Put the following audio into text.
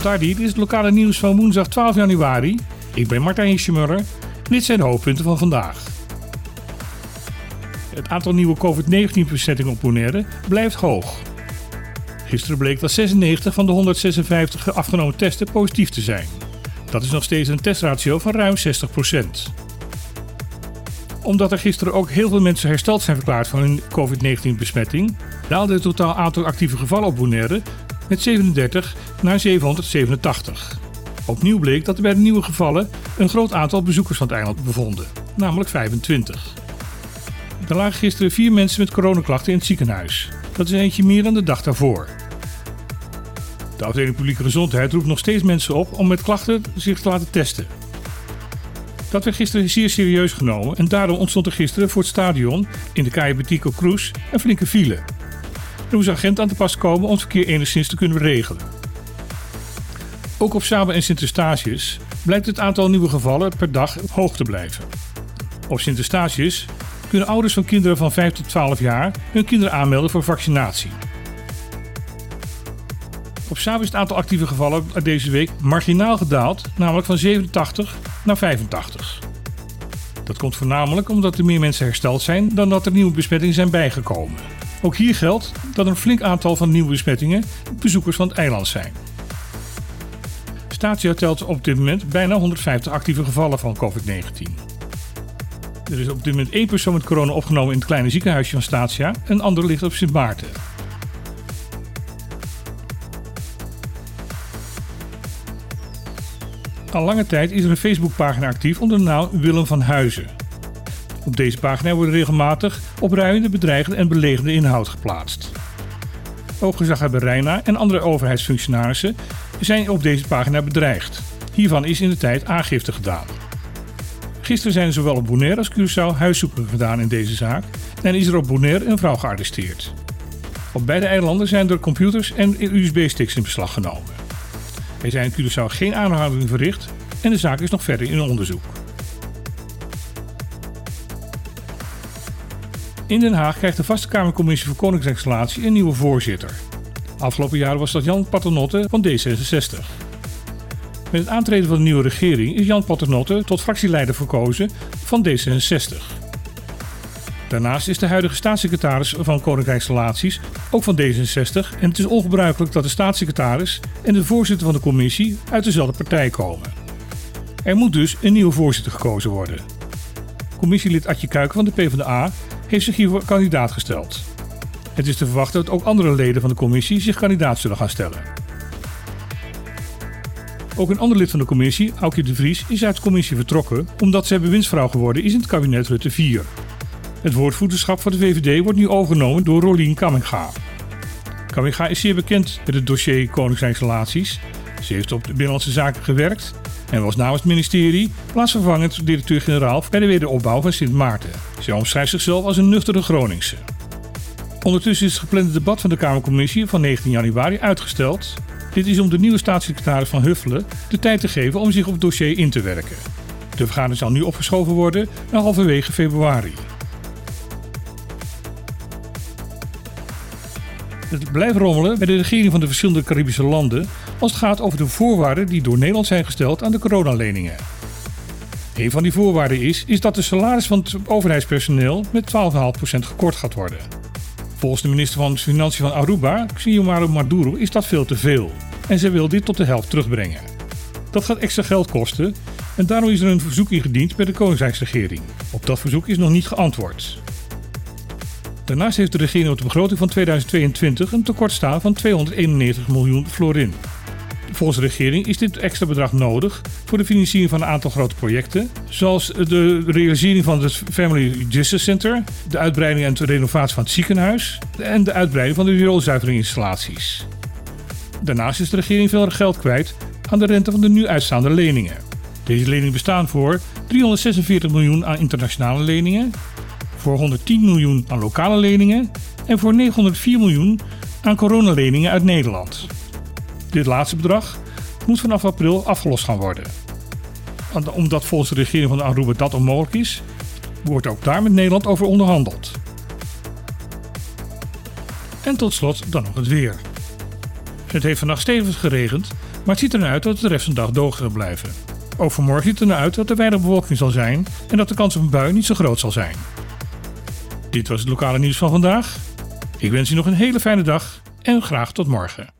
Dit is het lokale nieuws van woensdag 12 januari. Ik ben Martijn Schmuller. Dit zijn de hoofdpunten van vandaag. Het aantal nieuwe COVID-19-besmettingen op Bonaire blijft hoog. Gisteren bleek dat 96 van de 156 afgenomen testen positief te zijn. Dat is nog steeds een testratio van ruim 60%. Omdat er gisteren ook heel veel mensen hersteld zijn verklaard van hun COVID-19-besmetting, daalde het totaal aantal actieve gevallen op Bonaire met 37 naar 787. Opnieuw bleek dat er bij de nieuwe gevallen een groot aantal bezoekers van het eiland bevonden, namelijk 25. Er lagen gisteren vier mensen met coronaklachten in het ziekenhuis. Dat is eentje meer dan de dag daarvoor. De afdeling publieke gezondheid roept nog steeds mensen op om met klachten zich te laten testen. Dat werd gisteren zeer serieus genomen en daarom ontstond er gisteren voor het stadion in de Calle Betico Cruz een flinke file. Moest agent aan te pas komen om het verkeer enigszins te kunnen regelen. Ook op Saba en Sint-Eustatius blijkt het aantal nieuwe gevallen per dag hoog te blijven. Op Sint-Eustatius kunnen ouders van kinderen van 5 tot 12 jaar hun kinderen aanmelden voor vaccinatie. Op Saba is het aantal actieve gevallen deze week marginaal gedaald, namelijk van 87 naar 85. Dat komt voornamelijk omdat er meer mensen hersteld zijn dan dat er nieuwe besmettingen zijn bijgekomen. Ook hier geldt dat een flink aantal van nieuwe besmettingen bezoekers van het eiland zijn. Statia telt op dit moment bijna 150 actieve gevallen van COVID-19. Er is op dit moment één persoon met corona opgenomen in het kleine ziekenhuisje van Statia, een ander ligt op Sint Maarten. Al lange tijd is er een Facebookpagina actief onder de naam Willem van Huizen. Op deze pagina worden regelmatig opruimende, bedreigende en belegende inhoud geplaatst. Ook gezaghebber Reina en andere overheidsfunctionarissen zijn op deze pagina bedreigd. Hiervan is in de tijd aangifte gedaan. Gisteren zijn zowel op Bonaire als Curaçao huiszoekingen gedaan in deze zaak en is er op Bonaire een vrouw gearresteerd. Op beide eilanden zijn er computers en USB-sticks in beslag genomen. Er zijn in Curaçao geen aanhoudingen verricht en de zaak is nog verder in onderzoek. In Den Haag krijgt de Vaste Kamercommissie voor Koningsrelatie een nieuwe voorzitter. Afgelopen jaar was dat Jan Paternotte van D66. Met het aantreden van de nieuwe regering is Jan Paternotte tot fractieleider verkozen van D66. Daarnaast is de huidige staatssecretaris van Koninkrijksrelaties ook van D66 en het is ongebruikelijk dat de staatssecretaris en de voorzitter van de commissie uit dezelfde partij komen. Er moet dus een nieuwe voorzitter gekozen worden. Commissielid Adje Kuiken van de PvdA heeft zich hiervoor kandidaat gesteld. Het is te verwachten dat ook andere leden van de commissie zich kandidaat zullen gaan stellen. Ook een ander lid van de commissie, Aukje de Vries, is uit de commissie vertrokken omdat zij bewindsvrouw geworden is in het kabinet Rutte 4. Het woordvoerderschap van de VVD wordt nu overgenomen door Rolien Kamminga. Kamminga is zeer bekend met het dossier Koninkrijksrelaties. Ze heeft op de Binnenlandse Zaken gewerkt en was namens het ministerie plaatsvervangend directeur-generaal bij de wederopbouw van Sint Maarten. Zij omschrijft zichzelf als een nuchtere Groningse. Ondertussen is het geplande debat van de Kamercommissie van 19 januari uitgesteld. Dit is om de nieuwe staatssecretaris van Huffelen de tijd te geven om zich op het dossier in te werken. De vergadering zal nu opgeschoven worden naar halverwege februari. Het blijft rommelen bij de regering van de verschillende Caribische landen als het gaat over de voorwaarden die door Nederland zijn gesteld aan de coronaleningen. Een van die voorwaarden is, is dat de salaris van het overheidspersoneel met 12,5% gekort gaat worden. Volgens de minister van Financiën van Aruba, Xiomara Maduro, is dat veel te veel. En zij wil dit tot de helft terugbrengen. Dat gaat extra geld kosten en daarom is er een verzoek ingediend bij de Koninkrijksregering. Op dat verzoek is nog niet geantwoord. Daarnaast heeft de regering op de begroting van 2022 een tekort staan van 291 miljoen florin. Volgens de regering is dit extra bedrag nodig voor de financiering van een aantal grote projecten, zoals de realisering van het Family Justice Center, de uitbreiding en de renovatie van het ziekenhuis en de uitbreiding van de rioolzuiveringinstallaties. Daarnaast is de regering veel geld kwijt aan de rente van de nu uitstaande leningen. Deze leningen bestaan voor 346 miljoen aan internationale leningen, voor 110 miljoen aan lokale leningen en voor 904 miljoen aan coronaleningen uit Nederland. Dit laatste bedrag moet vanaf april afgelost gaan worden. Omdat volgens de regering van Aruba dat onmogelijk is, wordt ook daar met Nederland over onderhandeld. En tot slot dan nog het weer. Het heeft vannacht stevig geregend, maar het ziet ernaar uit dat het de rest van de dag droog zal blijven. Ook vanmorgen ziet het ernaar uit dat er weinig bewolking zal zijn en dat de kans op een bui niet zo groot zal zijn. Dit was het lokale nieuws van vandaag. Ik wens u nog een hele fijne dag en graag tot morgen.